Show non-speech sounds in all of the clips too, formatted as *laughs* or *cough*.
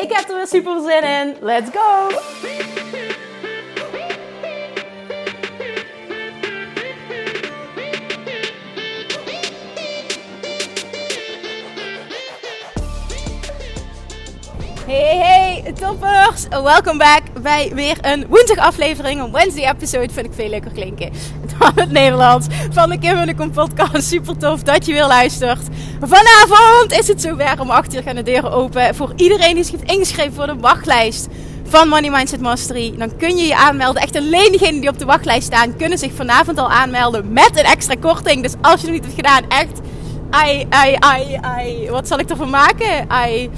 Ik heb er weer super zin in. Let's go! Hey, hey, toppers! Welkom back bij weer een woensdag aflevering. Een Wednesday episode vind ik veel leuker klinken *laughs* dan het Nederlands van de Kim en podcast. Super tof dat je weer luistert. Vanavond is het zover. Om 8 uur gaan de deuren open voor iedereen die zich heeft ingeschreven voor de wachtlijst van Money Mindset Mastery. Dan kun je je aanmelden. Echt alleen diegenen die op de wachtlijst staan kunnen zich vanavond al aanmelden met een extra korting. Dus als je het niet hebt gedaan, echt... Ai, ai, ai, ai. Wat zal ik ervan maken? Ai.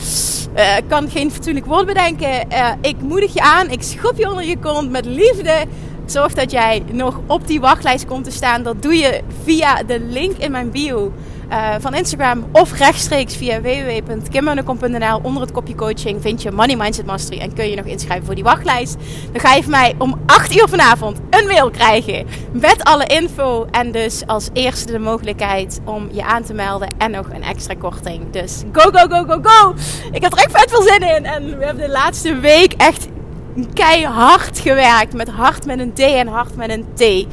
Uh, kan geen fatsoenlijk woord bedenken. Uh, ik moedig je aan. Ik schop je onder je kont met liefde. Zorg dat jij nog op die wachtlijst komt te staan. Dat doe je via de link in mijn bio. Uh, van Instagram of rechtstreeks via www.kimmunnekom.nl onder het kopje coaching vind je Money Mindset Mastery en kun je nog inschrijven voor die wachtlijst. Dan ga je van mij om 8 uur vanavond een mail krijgen met alle info en dus als eerste de mogelijkheid om je aan te melden en nog een extra korting. Dus go, go, go, go, go! Ik heb er echt vet veel zin in en we hebben de laatste week echt keihard gewerkt met hart met een D en hart met een T.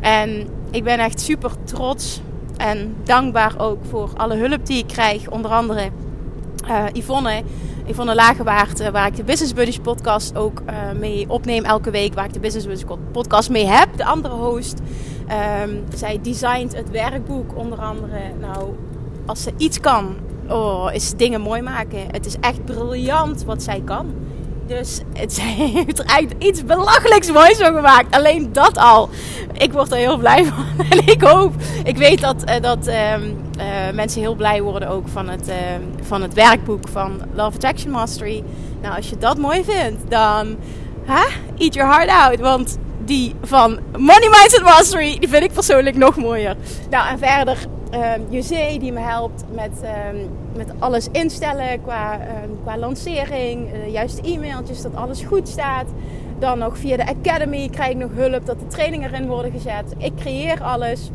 En ik ben echt super trots en dankbaar ook voor alle hulp die ik krijg. Onder andere uh, Yvonne, Yvonne Lagewaard, uh, waar ik de Business Buddies podcast ook uh, mee opneem elke week. Waar ik de Business Buddies podcast mee heb, de andere host. Um, zij designt het werkboek onder andere. Nou, als ze iets kan, oh, is dingen mooi maken. Het is echt briljant wat zij kan. Dus het *laughs* heeft eigenlijk iets belachelijks moois van gemaakt. Alleen dat al. Ik word er heel blij van. *laughs* En ik hoop, ik weet dat, uh, dat uh, uh, mensen heel blij worden ook van het, ehm, van het werkboek van Love Attraction Mastery. Nou, als je dat mooi vindt, dan huh? eat your heart out. Want die van Money Mindset Mastery, die vind ik persoonlijk nog mooier. Nou, en verder uh, die me helpt met, met alles instellen qua, uh, qua lancering. Uh, juist e-mailtjes, dat alles goed staat. Dan nog via de Academy krijg ik nog hulp dat de trainingen erin worden gezet. Ik creëer alles.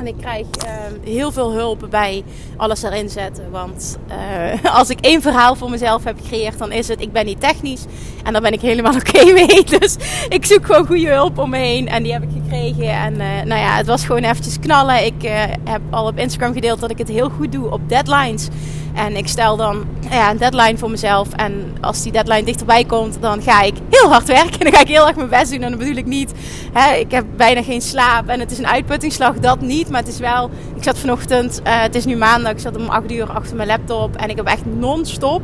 En ik krijg uh, heel veel hulp bij alles erin zetten. Want uh, *laughs* als ik één verhaal voor mezelf heb gecreëerd, dan is het: ik ben niet technisch. En daar ben ik helemaal *laughs* oké mee. Dus ik zoek gewoon goede hulp om me heen. En die heb ik gekregen. En uh, nou ja, het was gewoon eventjes knallen. Ik uh, heb al op Instagram gedeeld dat ik het heel goed doe op deadlines. En ik stel dan ja, een deadline voor mezelf. En als die deadline dichterbij komt, dan ga ik heel hard werken. *laughs* En dan ga ik heel erg mijn best doen. En dat bedoel ik niet. Hè, ik heb bijna geen slaap. En het is een uitputtingsslag, dat niet. Maar het is wel. Ik zat vanochtend, uh, het is nu maandag. Ik zat om 8 uur achter mijn laptop. En ik heb echt non-stop.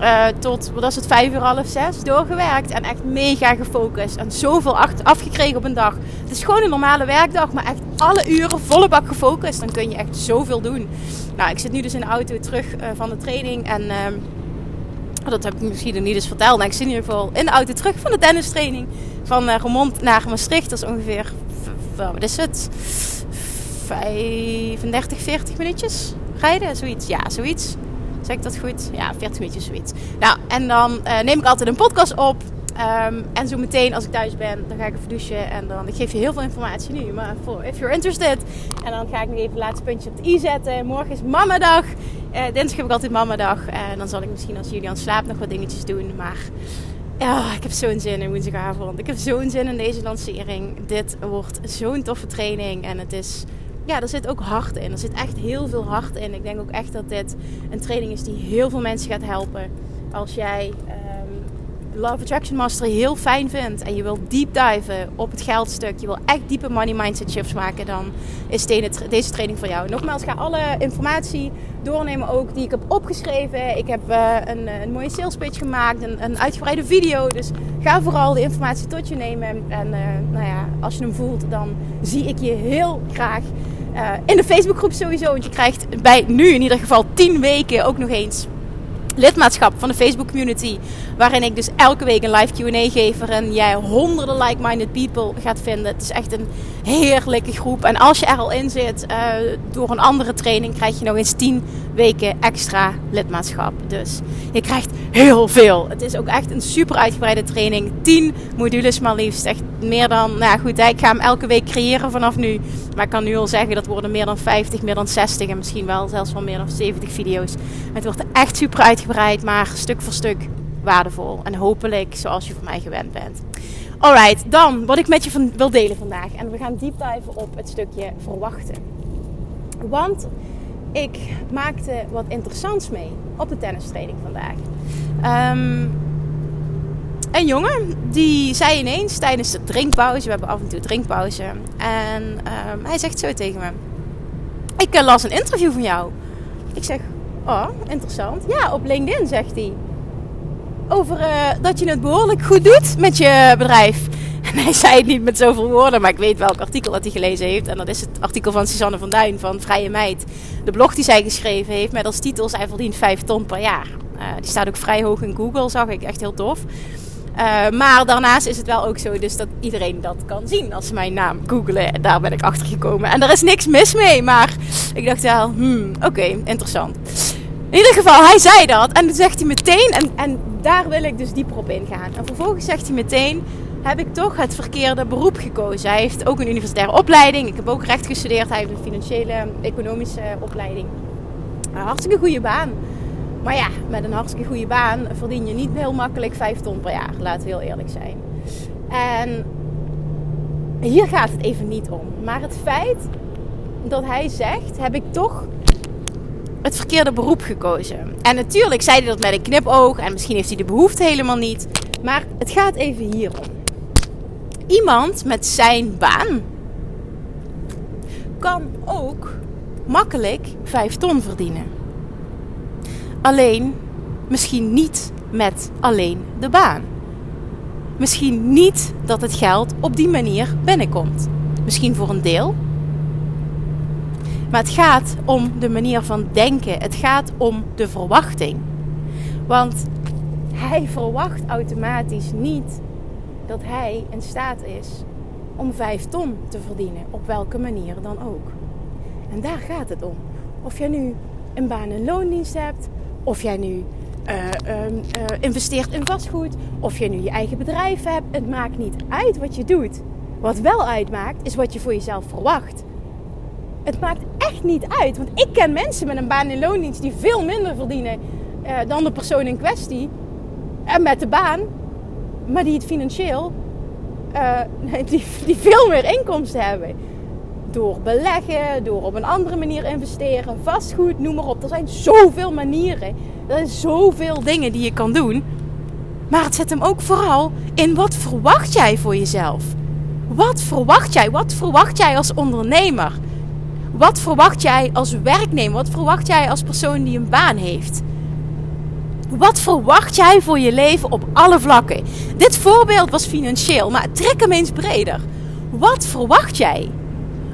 Uh, tot, wat was het, vijf uur, half zes doorgewerkt. En echt mega gefocust. En zoveel afgekregen op een dag. Het is gewoon een normale werkdag, maar echt alle uren volle bak gefocust. Dan kun je echt zoveel doen. Nou, ik zit nu dus in de auto terug uh, van de training. En uh, dat heb ik misschien niet eens verteld. Nou, ik zit in ieder geval in de auto terug van de tennistraining. Van uh, Remond naar Maastricht. Dat is ongeveer, wat is het? 35, 40 minuutjes rijden, zoiets. Ja, zoiets. Zeg ik dat goed? Ja, 40 minuutjes zoiets. Nou, en dan uh, neem ik altijd een podcast op. Um, en zo meteen als ik thuis ben, dan ga ik even douchen. En dan, ik geef je heel veel informatie nu. Maar if you're interested. En dan ga ik nog even het laatste puntje op de i zetten. Morgen is mamadag. Uh, dinsdag heb ik altijd mamadag. En dan zal ik misschien als jullie aan slaap nog wat dingetjes doen. Maar ja, ik heb zo'n zin in woensdagavond. Ik heb zo'n zin in deze lancering. Dit wordt zo'n toffe training. En het is ja, er zit ook hart in. Er zit echt heel veel hart in. Ik denk ook echt dat dit een training is die heel veel mensen gaat helpen. Als jij um, Love Attraction Mastery heel fijn vindt en je wilt deep diven op het geldstuk, je wil echt diepe money mindset shifts maken, dan is deze training voor jou. Nogmaals, ga alle informatie doornemen ook die ik heb opgeschreven. Ik heb uh, een, een, mooie sales pitch gemaakt, een, een, uitgebreide video. Dus ga vooral de informatie tot je nemen. En uh, nou ja, als je hem voelt, dan zie ik je heel graag in de Facebookgroep sowieso. Want je krijgt bij nu in ieder geval 10 weken ook nog eens lidmaatschap van de Facebook community. Waarin ik dus elke week een live QA geef. Waarin jij honderden like-minded people gaat vinden. Het is echt een heerlijke groep. En als je er al in zit uh, door een andere training, krijg je nog eens 10 weken extra lidmaatschap. Dus je krijgt heel veel. Het is ook echt een super uitgebreide training. 10 modules maar liefst. Echt meer dan, nou goed, ik ga hem elke week creëren vanaf nu. Maar ik kan nu al zeggen dat worden meer dan 50, meer dan 60 en misschien wel zelfs wel meer dan 70 video's. Het wordt echt super uitgebreid maar stuk voor stuk waardevol. En hopelijk zoals je van mij gewend bent. Alright, dan wat ik met je wil delen vandaag. En we gaan deep diven op het stukje verwachten. Want ik maakte wat interessants mee op de tennistraining vandaag. Um, een jongen die zei ineens tijdens de drinkpauze, we hebben af en toe drinkpauze, en um, hij zegt zo tegen me: Ik eh, las een interview van jou. Ik zeg: Oh, interessant. Ja, op LinkedIn zegt hij. Over uh, dat je het behoorlijk goed doet met je bedrijf. *laughs* En hij zei het niet met zoveel woorden, maar ik weet welk artikel dat hij gelezen heeft. En dat is het artikel van Suzanne van Duin van Vrije Meid. De blog die zij geschreven heeft met als titel Zij verdient 5 ton per jaar. Uh, die staat ook vrij hoog in Google, zag ik. Echt heel tof. Uh, maar daarnaast is het wel ook zo dus dat iedereen dat kan zien als ze mijn naam googelen. Daar ben ik achter gekomen. En er is niks mis mee, maar ik dacht wel, hmm, oké, interessant. In ieder geval, hij zei dat. En toen zegt hij meteen, en, en daar wil ik dus dieper op ingaan. En vervolgens zegt hij meteen, heb ik toch het verkeerde beroep gekozen. Hij heeft ook een universitaire opleiding. Ik heb ook recht gestudeerd. Hij heeft een financiële, economische opleiding. Een hartstikke goede baan. Maar ja, met een hartstikke goede baan verdien je niet heel makkelijk 5 ton per jaar. Laten we heel eerlijk zijn. En hier gaat het even niet om. Maar het feit dat hij zegt, heb ik toch het verkeerde beroep gekozen. En natuurlijk zei hij dat met een knipoog en misschien heeft hij de behoefte helemaal niet. Maar het gaat even hierom. Iemand met zijn baan kan ook makkelijk 5 ton verdienen. Alleen misschien niet met alleen de baan. Misschien niet dat het geld op die manier binnenkomt. Misschien voor een deel, maar het gaat om de manier van denken. Het gaat om de verwachting. Want hij verwacht automatisch niet dat hij in staat is om 5 ton te verdienen. Op welke manier dan ook. En daar gaat het om. Of jij nu een baan- en loondienst hebt. Of jij nu uh, uh, investeert in vastgoed. Of je nu je eigen bedrijf hebt. Het maakt niet uit wat je doet. Wat wel uitmaakt, is wat je voor jezelf verwacht het maakt echt niet uit. Want ik ken mensen met een baan in loondienst die veel minder verdienen uh, dan de persoon in kwestie. En met de baan, maar die het financieel, *laughs* die, die veel meer inkomsten hebben. Door beleggen, door op een andere manier investeren, vastgoed, noem maar op. Er zijn zoveel manieren. Er zijn zoveel dingen die je kan doen. Maar het zet hem ook vooral in wat verwacht jij voor jezelf? Wat verwacht jij? Wat verwacht jij als ondernemer? Wat verwacht jij als werknemer? Wat verwacht jij als persoon die een baan heeft? Wat verwacht jij voor je leven op alle vlakken? Dit voorbeeld was financieel, maar trek hem eens breder. Wat verwacht jij?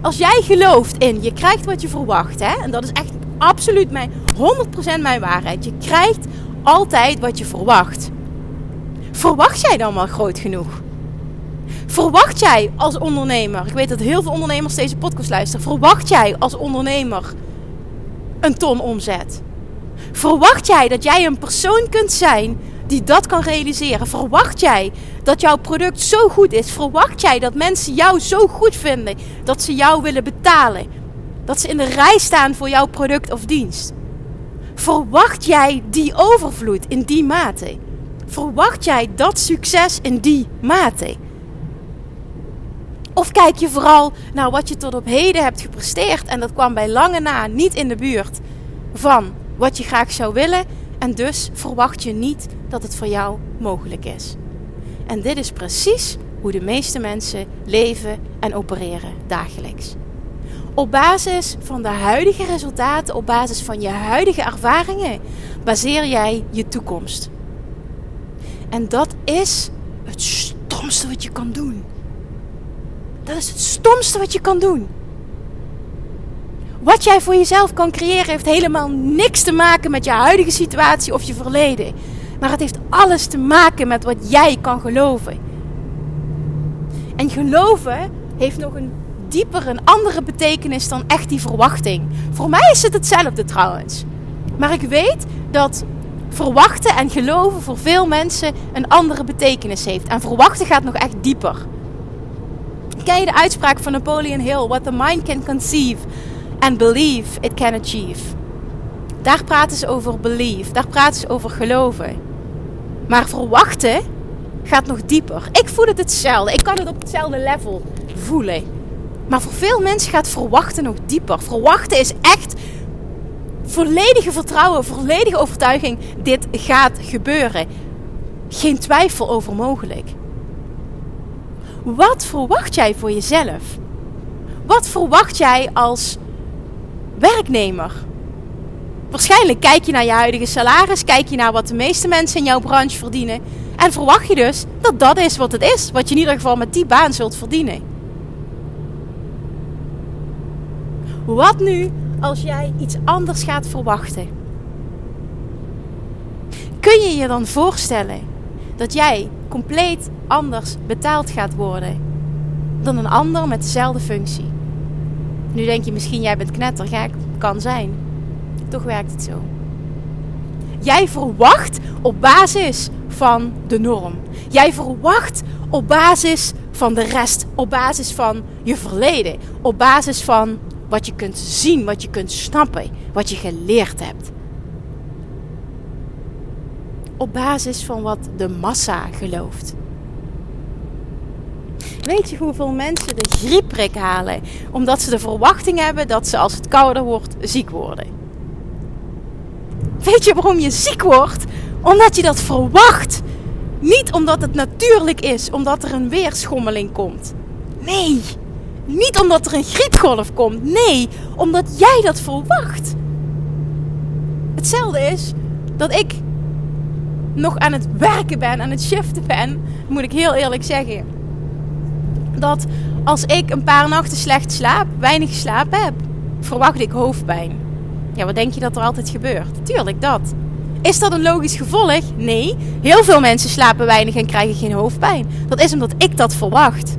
Als jij gelooft in je krijgt wat je verwacht, hè? en dat is echt absoluut mijn 100% mijn waarheid. Je krijgt altijd wat je verwacht. Verwacht jij dan wel groot genoeg? Verwacht jij als ondernemer, ik weet dat heel veel ondernemers deze podcast luisteren, verwacht jij als ondernemer een ton omzet? Verwacht jij dat jij een persoon kunt zijn die dat kan realiseren? Verwacht jij dat jouw product zo goed is? Verwacht jij dat mensen jou zo goed vinden dat ze jou willen betalen? Dat ze in de rij staan voor jouw product of dienst? Verwacht jij die overvloed in die mate? Verwacht jij dat succes in die mate? Of kijk je vooral naar wat je tot op heden hebt gepresteerd en dat kwam bij lange na niet in de buurt van wat je graag zou willen en dus verwacht je niet dat het voor jou mogelijk is. En dit is precies hoe de meeste mensen leven en opereren dagelijks. Op basis van de huidige resultaten, op basis van je huidige ervaringen, baseer jij je toekomst. En dat is het stomste wat je kan doen. Dat is het stomste wat je kan doen. Wat jij voor jezelf kan creëren heeft helemaal niks te maken met je huidige situatie of je verleden. Maar het heeft alles te maken met wat jij kan geloven. En geloven heeft nog een dieper, een andere betekenis dan echt die verwachting. Voor mij is het hetzelfde trouwens. Maar ik weet dat verwachten en geloven voor veel mensen een andere betekenis heeft. En verwachten gaat nog echt dieper. Ken je de uitspraak van Napoleon Hill? What the mind can conceive and believe it can achieve. Daar praten ze over belief, daar praten ze over geloven. Maar verwachten gaat nog dieper. Ik voel het hetzelfde. Ik kan het op hetzelfde level voelen. Maar voor veel mensen gaat verwachten nog dieper. Verwachten is echt volledige vertrouwen, volledige overtuiging. Dit gaat gebeuren. Geen twijfel over mogelijk. Wat verwacht jij voor jezelf? Wat verwacht jij als werknemer? Waarschijnlijk kijk je naar je huidige salaris, kijk je naar wat de meeste mensen in jouw branche verdienen. En verwacht je dus dat dat is wat het is, wat je in ieder geval met die baan zult verdienen. Wat nu als jij iets anders gaat verwachten? Kun je je dan voorstellen dat jij compleet anders betaald gaat worden dan een ander met dezelfde functie? Nu denk je misschien jij bent knettergek, kan zijn. Toch werkt het zo. Jij verwacht op basis van de norm. Jij verwacht op basis van de rest, op basis van je verleden, op basis van wat je kunt zien, wat je kunt snappen, wat je geleerd hebt. Op basis van wat de massa gelooft. Weet je hoeveel mensen de griepprik halen omdat ze de verwachting hebben dat ze als het kouder wordt ziek worden? Weet je waarom je ziek wordt? Omdat je dat verwacht. Niet omdat het natuurlijk is, omdat er een weerschommeling komt. Nee, niet omdat er een griepgolf komt. Nee, omdat jij dat verwacht. Hetzelfde is dat ik nog aan het werken ben, aan het shiften ben, moet ik heel eerlijk zeggen. Dat als ik een paar nachten slecht slaap, weinig geslapen heb, verwacht ik hoofdpijn. Ja, wat denk je dat er altijd gebeurt? Tuurlijk dat. Is dat een logisch gevolg? Nee. Heel veel mensen slapen weinig en krijgen geen hoofdpijn. Dat is omdat ik dat verwacht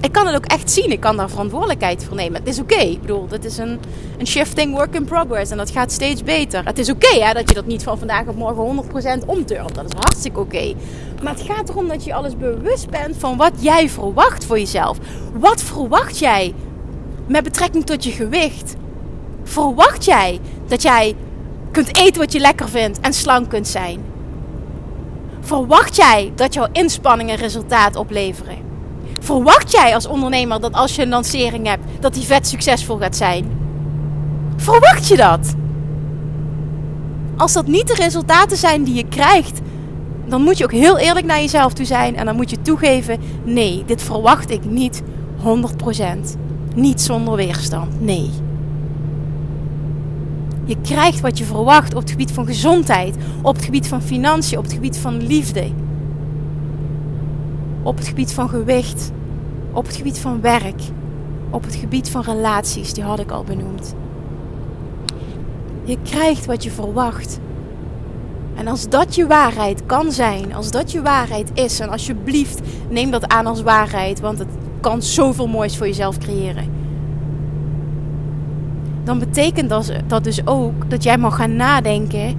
ik kan het ook echt zien. Ik kan daar verantwoordelijkheid voor nemen. Het is oké. Ik bedoel, dit is een, een shifting work in progress. En dat gaat steeds beter. Het is oké hè, dat je dat niet van vandaag op morgen 100% omturnt. Dat is hartstikke oké. Maar het gaat erom dat je alles bewust bent van wat jij verwacht voor jezelf. Wat verwacht jij met betrekking tot je gewicht? Verwacht jij dat jij kunt eten wat je lekker vindt en slank kunt zijn? Verwacht jij dat jouw inspanningen resultaat opleveren? Verwacht jij als ondernemer dat als je een lancering hebt, dat die vet succesvol gaat zijn? Verwacht je dat? Als dat niet de resultaten zijn die je krijgt, dan moet je ook heel eerlijk naar jezelf toe zijn en dan moet je toegeven: nee, dit verwacht ik niet 100%. Niet zonder weerstand. Nee. Je krijgt wat je verwacht op het gebied van gezondheid, op het gebied van financiën, op het gebied van liefde op het gebied van gewicht, op het gebied van werk, op het gebied van relaties, die had ik al benoemd. Je krijgt wat je verwacht. En als dat je waarheid kan zijn, als dat je waarheid is, en alsjeblieft neem dat aan als waarheid, want het kan zoveel moois voor jezelf creëren. Dan betekent dat, dat dus ook dat jij mag gaan nadenken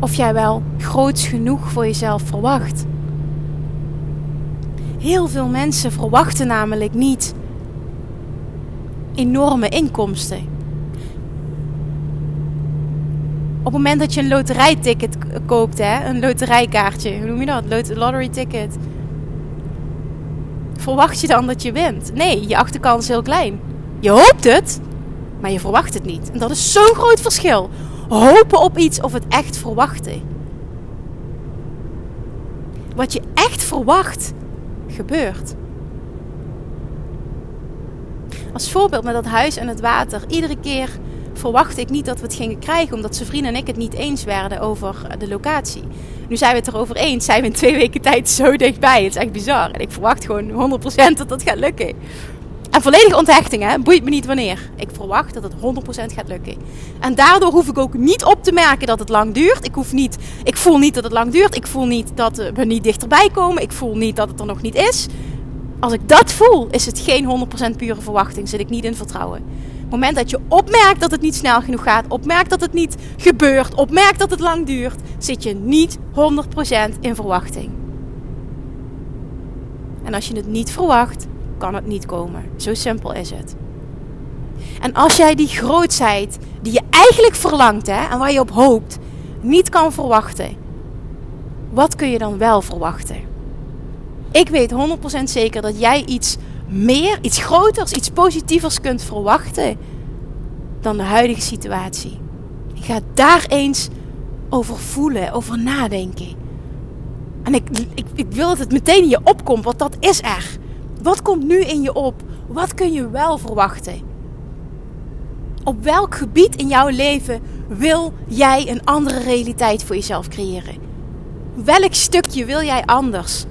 of jij wel groots genoeg voor jezelf verwacht. Heel veel mensen verwachten namelijk niet enorme inkomsten. Op het moment dat je een loterijticket koopt, hè, een loterijkaartje, hoe noem je dat? Lottery ticket. Verwacht je dan dat je wint? Nee, je achterkans is heel klein. Je hoopt het, maar je verwacht het niet. En dat is zo'n groot verschil. Hopen op iets of het echt verwachten. Wat je echt verwacht, gebeurt. Als voorbeeld met dat huis en het water. Iedere keer verwachtte ik niet dat we het gingen krijgen, omdat zijn vrienden en ik het niet eens werden over de locatie. Nu zijn we het erover eens, zijn we in twee weken tijd zo dichtbij. Het is echt bizar. En ik verwacht gewoon 100% dat dat gaat lukken. En volledige onthechting, hè, boeit me niet wanneer. Ik verwacht dat het 100% gaat lukken. En daardoor hoef ik ook niet op te merken dat het lang duurt. Ik, hoef niet, ik voel niet dat het lang duurt. Ik voel niet dat we niet dichterbij komen. Ik voel niet dat het er nog niet is. Als ik dat voel, is het geen 100% pure verwachting. Zit ik niet in vertrouwen. Op het moment dat je opmerkt dat het niet snel genoeg gaat, opmerkt dat het niet gebeurt, opmerkt dat het lang duurt, zit je niet 100% in verwachting. En als je het niet verwacht, kan het niet komen. Zo simpel is het. En als jij die grootheid die je eigenlijk verlangt hè, en waar je op hoopt, niet kan verwachten, wat kun je dan wel verwachten? Ik weet 100% zeker dat jij iets meer, iets groters, iets positievers kunt verwachten dan de huidige situatie. Ga daar eens over voelen, over nadenken. En ik, ik, ik wil dat het meteen in je opkomt, want dat is er. Wat komt nu in je op? Wat kun je wel verwachten? Op welk gebied in jouw leven wil jij een andere realiteit voor jezelf creëren? Welk stukje wil jij anders?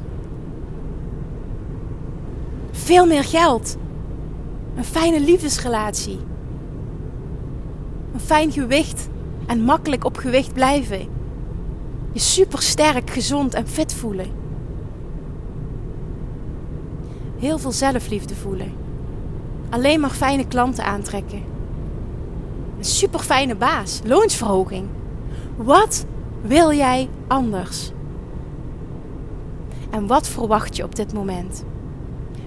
Veel meer geld. Een fijne liefdesrelatie. Een fijn gewicht en makkelijk op gewicht blijven. Je super sterk, gezond en fit voelen heel veel zelfliefde voelen. Alleen maar fijne klanten aantrekken. Een super fijne baas, loonsverhoging. Wat wil jij anders? En wat verwacht je op dit moment?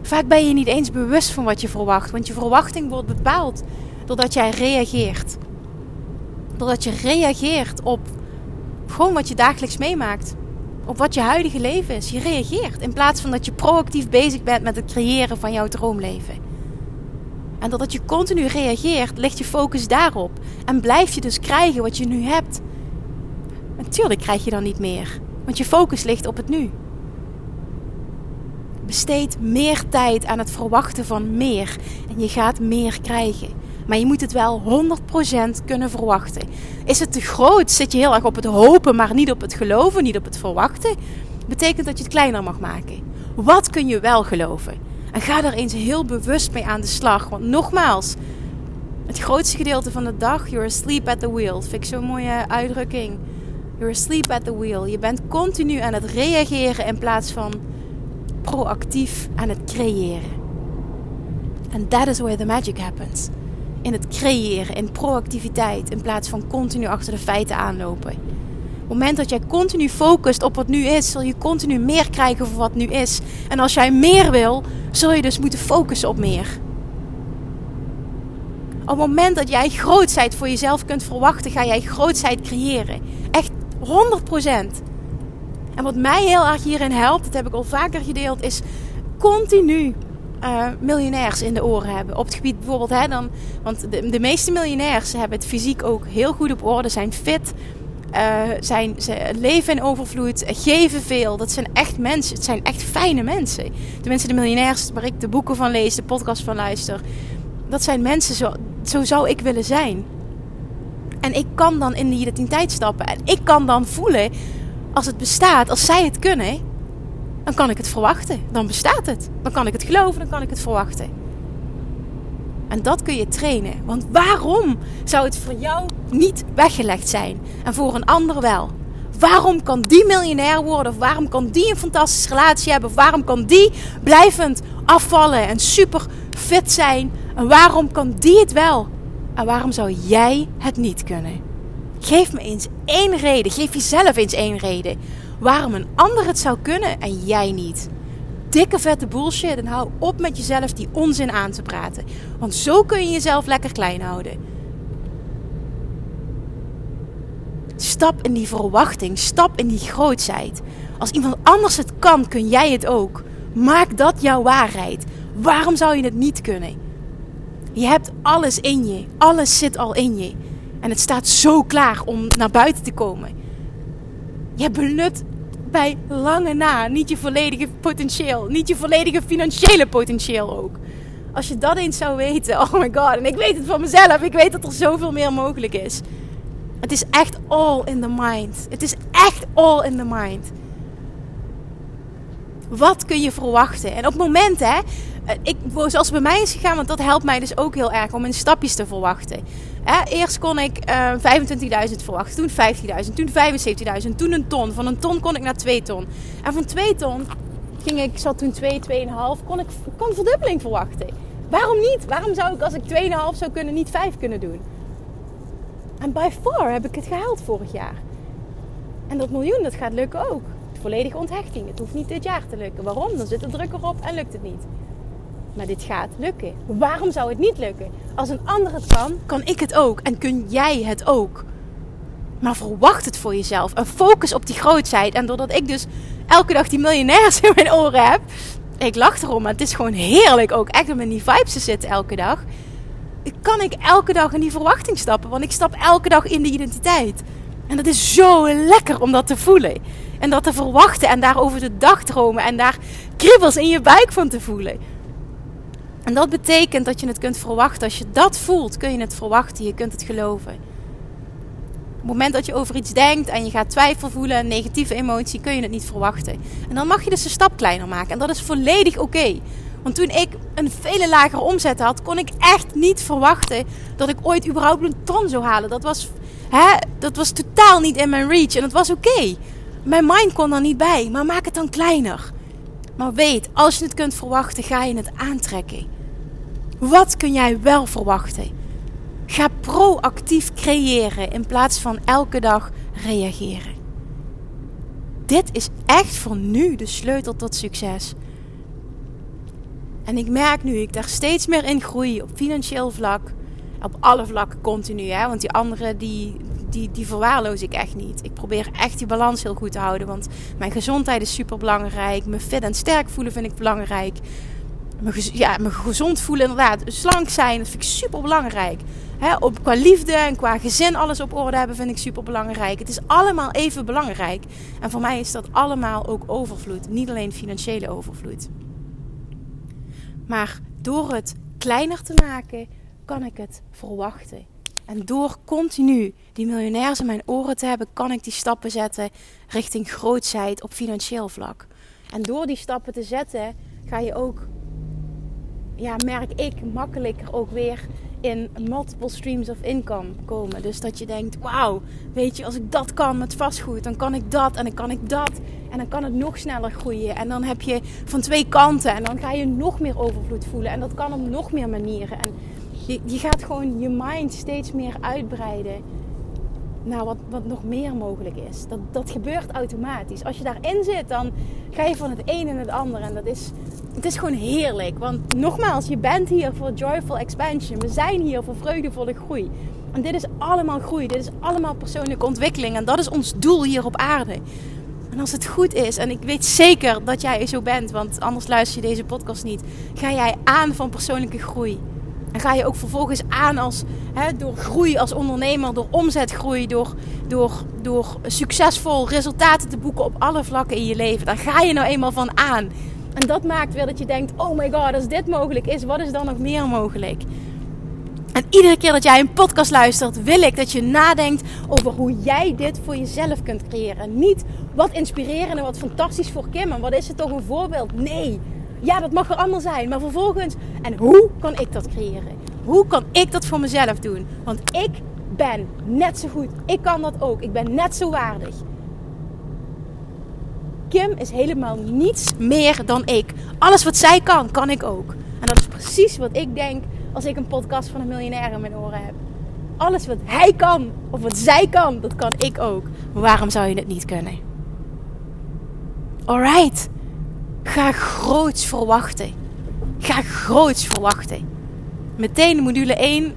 Vaak ben je niet eens bewust van wat je verwacht, want je verwachting wordt bepaald doordat jij reageert. Doordat je reageert op gewoon wat je dagelijks meemaakt op wat je huidige leven is. Je reageert in plaats van dat je proactief bezig bent met het creëren van jouw droomleven. En doordat je continu reageert, ligt je focus daarop. En blijf je dus krijgen wat je nu hebt. Natuurlijk krijg je dan niet meer, want je focus ligt op het nu. Besteed meer tijd aan het verwachten van meer en je gaat meer krijgen. Maar je moet het wel 100% kunnen verwachten. Is het te groot? Zit je heel erg op het hopen, maar niet op het geloven, niet op het verwachten? Betekent dat je het kleiner mag maken. Wat kun je wel geloven? En ga er eens heel bewust mee aan de slag. Want nogmaals, het grootste gedeelte van de dag, you're asleep at the wheel. Vind ik zo'n mooie uitdrukking. You're asleep at the wheel. Je bent continu aan het reageren in plaats van proactief aan het creëren. And that is where the magic happens in het creëren, in proactiviteit, in plaats van continu achter de feiten aanlopen. Op het moment dat jij continu focust op wat nu is, zul je continu meer krijgen voor wat nu is. En als jij meer wil, zul je dus moeten focussen op meer. Op het moment dat jij grootheid voor jezelf kunt verwachten, ga jij grootheid creëren. Echt 100%. En wat mij heel erg hierin helpt, dat heb ik al vaker gedeeld, is continu uh, miljonairs in de oren hebben. Op het gebied bijvoorbeeld, hè, dan, want de, de meeste miljonairs hebben het fysiek ook heel goed op orde, zijn fit, uh, zijn, ze leven in overvloed, geven veel. Dat zijn echt mensen, het zijn echt fijne mensen. Tenminste, de miljonairs waar ik de boeken van lees, de podcast van luister, dat zijn mensen, zo, zo zou ik willen zijn. En ik kan dan in die identiteit stappen en ik kan dan voelen als het bestaat, als zij het kunnen dan kan ik het verwachten. Dan bestaat het. Dan kan ik het geloven, dan kan ik het verwachten. En dat kun je trainen. Want waarom zou het voor jou niet weggelegd zijn en voor een ander wel? Waarom kan die miljonair worden? Of waarom kan die een fantastische relatie hebben? Of waarom kan die blijvend afvallen en super fit zijn? En waarom kan die het wel? En waarom zou jij het niet kunnen? Geef me eens één reden. Geef jezelf eens één reden waarom een ander het zou kunnen en jij niet. Dikke vette bullshit en hou op met jezelf die onzin aan te praten. Want zo kun je jezelf lekker klein houden. Stap in die verwachting, stap in die grootheid. Als iemand anders het kan, kun jij het ook. Maak dat jouw waarheid. Waarom zou je het niet kunnen? Je hebt alles in je. Alles zit al in je. En het staat zo klaar om naar buiten te komen. Je benut bij lange na niet je volledige potentieel. Niet je volledige financiële potentieel ook. Als je dat eens zou weten, *laughs* oh my god. En ik weet het van mezelf. Ik weet dat er zoveel meer mogelijk is. Het is echt all in the mind. Het is echt all in the mind. Wat kun je verwachten? En op het moment hè, eh, ik, zoals bij mij is gegaan, want dat helpt mij dus ook heel erg om in stapjes te verwachten. Eerst kon ik uh, eh, 25.000 verwachten, toen 15.000, toen 75.000, toen een ton. Van een ton kon ik naar 2 ton. En van 2 ton ging ik, zat toen 2, 2,5, kon ik kon verdubbeling verwachten. Waarom niet? Waarom zou ik als ik 2,5 zou kunnen niet 5 kunnen doen? En by far heb ik het gehaald vorig jaar. En dat miljoen, dat gaat lukken ook. Volledige onthechting. Het hoeft niet dit jaar te lukken. Waarom? Dan zit er druk erop en lukt het niet. Maar dit gaat lukken. Waarom zou het niet lukken? Als een ander het kan, kan ik het ook. En kun jij het ook. Maar verwacht het voor jezelf. En focus op die grootheid. En doordat ik dus elke dag die miljonairs *laughs* in mijn oren heb. Ik lach erom, maar het is gewoon heerlijk ook echt om in die vibes te zitten elke dag. Kan ik elke dag in die verwachting stappen. Want ik stap elke dag in de identiteit. En dat is zo lekker om dat te voelen. En dat te verwachten en daarover de dag dromen. En daar kriebels in je buik van te voelen. En dat betekent dat je het kunt verwachten. Als je dat voelt, kun je het verwachten. Je kunt het geloven. Op het moment dat je over iets denkt en je gaat twijfel voelen, een negatieve emotie, kun je het niet verwachten. En dan mag je dus een stap kleiner maken. En dat is volledig oké. Want toen ik een vele lagere omzet had, kon ik echt niet verwachten dat ik ooit überhaupt een ton zou halen. Dat was, hè, dat was totaal niet in mijn reach. En dat was oké. Mijn mind kon er niet bij, maar maak het dan kleiner. Maar weet, als je het kunt verwachten, ga je het aantrekken. Wat kun jij wel verwachten? Ga proactief creëren in plaats van elke dag reageren. Dit is echt voor nu de sleutel tot succes. En ik merk nu ik daar steeds meer in groei op financieel vlak. Op alle vlakken continu. Hè? Want die andere die, die, die verwaarloos ik echt niet. Ik probeer echt die balans heel goed te houden. Want mijn gezondheid is super belangrijk. Me fit en sterk voelen vind ik belangrijk. Me, ja, me gezond voelen, inderdaad. Slank zijn, dat vind ik super belangrijk. op, qua liefde en qua gezin alles op orde hebben vind ik super belangrijk. Het is allemaal even belangrijk. En voor mij is dat allemaal ook overvloed. Niet alleen financiële overvloed. Maar door het kleiner te maken, kan ik het verwachten. En door continu die miljonairs in mijn oren te hebben, kan ik die stappen zetten richting grootsheid op financieel vlak. En door die stappen te zetten, ga je ook, ja, merk ik makkelijker ook weer in multiple streams of income komen. Dus dat je denkt, wauw, weet je, als ik dat kan met vastgoed, dan kan ik dat en dan kan ik dat. En dan kan het nog sneller groeien. En dan heb je van twee kanten en dan ga je nog meer overvloed voelen. En dat kan op nog meer manieren. En je, gaat gewoon je mind steeds meer uitbreiden naar wat, wat nog meer mogelijk is. Dat, dat gebeurt automatisch. Als je daarin zit, dan ga je van het een in het ander. En dat is, het is gewoon heerlijk. Want nogmaals, je bent hier voor joyful expansion. We zijn hier voor vreugdevolle groei. En dit is allemaal groei. Dit is allemaal persoonlijke ontwikkeling. En dat is ons doel hier op aarde. En als het goed is, en ik weet zeker dat jij zo bent, want anders luister je deze podcast niet, ga jij aan van persoonlijke groei. En ga je ook vervolgens aan als, hè, door groei als ondernemer, door omzetgroei, door, door, door succesvol resultaten te boeken op alle vlakken in je leven. Daar ga je nou eenmaal van aan. En dat maakt weer dat je denkt: oh my god, als dit mogelijk is, wat is dan nog meer mogelijk? En iedere keer dat jij een podcast luistert, wil ik dat je nadenkt over hoe jij dit voor jezelf kunt creëren. Niet wat inspirerend en wat fantastisch voor Kim en wat is het toch een voorbeeld? Nee, ja, dat mag er allemaal zijn. Maar vervolgens, en hoe kan ik dat creëren? Hoe kan ik dat voor mezelf doen? Want ik ben net zo goed. Ik kan dat ook. Ik ben net zo waardig. Kim is helemaal niets meer dan ik. Alles wat zij kan, kan ik ook. En dat is precies wat ik denk als ik een podcast van een miljonair in mijn oren heb. Alles wat hij kan, of wat zij kan, dat kan ik ook. Maar waarom zou je het niet kunnen? Alright. Ga groots verwachten. Ga groots verwachten. Meteen module 1 uh,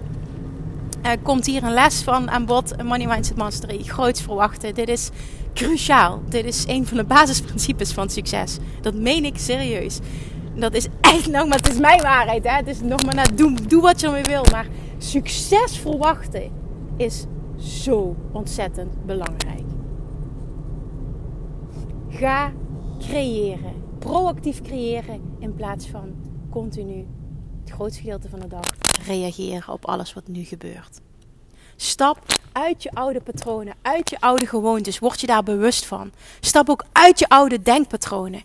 eh, komt hier een les van aan bod. Money Mindset Mastery. Groots verwachten. Dit is cruciaal. Dit is een van de basisprincipes van succes. Dat meen ik serieus. Dat is echt nog maar, het is mijn waarheid. Hè? Het is nog maar, doe, doe wat je ermee wil. Maar succes verwachten is zo ontzettend belangrijk. Ga creëren proactief creëren in plaats van continu het grootste gedeelte van de dag reageren op alles wat nu gebeurt. Stap uit je oude patronen, uit je oude gewoontes. Word je daar bewust van. Stap ook uit je oude denkpatronen.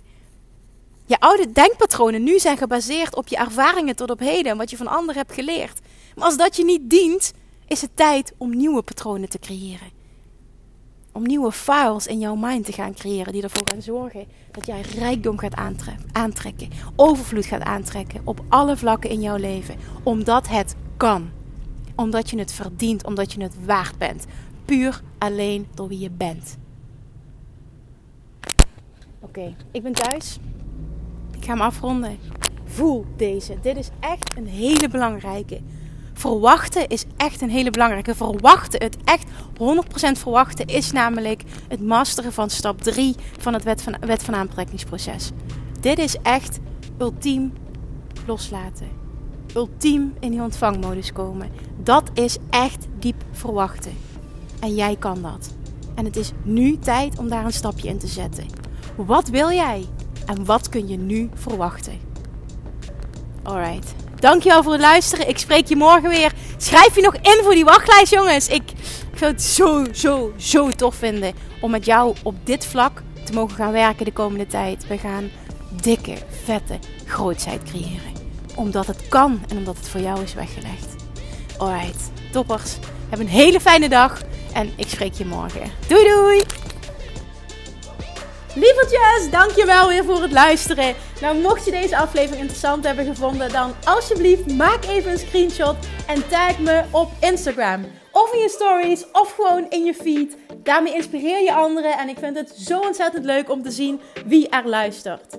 Je oude denkpatronen nu zijn gebaseerd op je ervaringen tot op heden en wat je van anderen hebt geleerd. Maar als dat je niet dient, is het tijd om nieuwe patronen te creëren. Om nieuwe files in jouw mind te gaan creëren die ervoor gaan zorgen dat jij rijkdom gaat aantrekken, overvloed gaat aantrekken op alle vlakken in jouw leven. Omdat het kan. Omdat je het verdient, omdat je het waard bent. Puur alleen door wie je bent. Oké, ik ben thuis. Ik ga hem afronden. Voel deze. Dit is echt een hele belangrijke. Verwachten is echt een hele belangrijke. Verwachten, het echt 100% verwachten, is namelijk het masteren van stap 3 van het wet van, wet van aantrekkingsproces. Dit is echt ultiem loslaten. Ultiem in die ontvangmodus komen. Dat is echt diep verwachten. En jij kan dat. En het is nu tijd om daar een stapje in te zetten. Wat wil jij? En wat kun je nu verwachten? Alright. Dankjewel voor het luisteren. Ik spreek je morgen weer. Schrijf je nog in voor die wachtlijst, jongens. Ik zou het zo, zo, zo tof vinden om met jou op dit vlak te mogen gaan werken de komende tijd. We gaan dikke, vette grootheid creëren. Omdat het kan en omdat het voor jou is weggelegd. Alright, toppers. Heb een hele fijne dag en ik spreek je morgen. Doei doei! Lievertjes, dankjewel weer voor het luisteren. Nou, mocht je deze aflevering interessant hebben gevonden, dan alsjeblieft maak even een screenshot en tag me op Instagram. Of in je stories, of gewoon in je feed. Daarmee inspireer je anderen en ik vind het zo ontzettend leuk om te zien wie er luistert.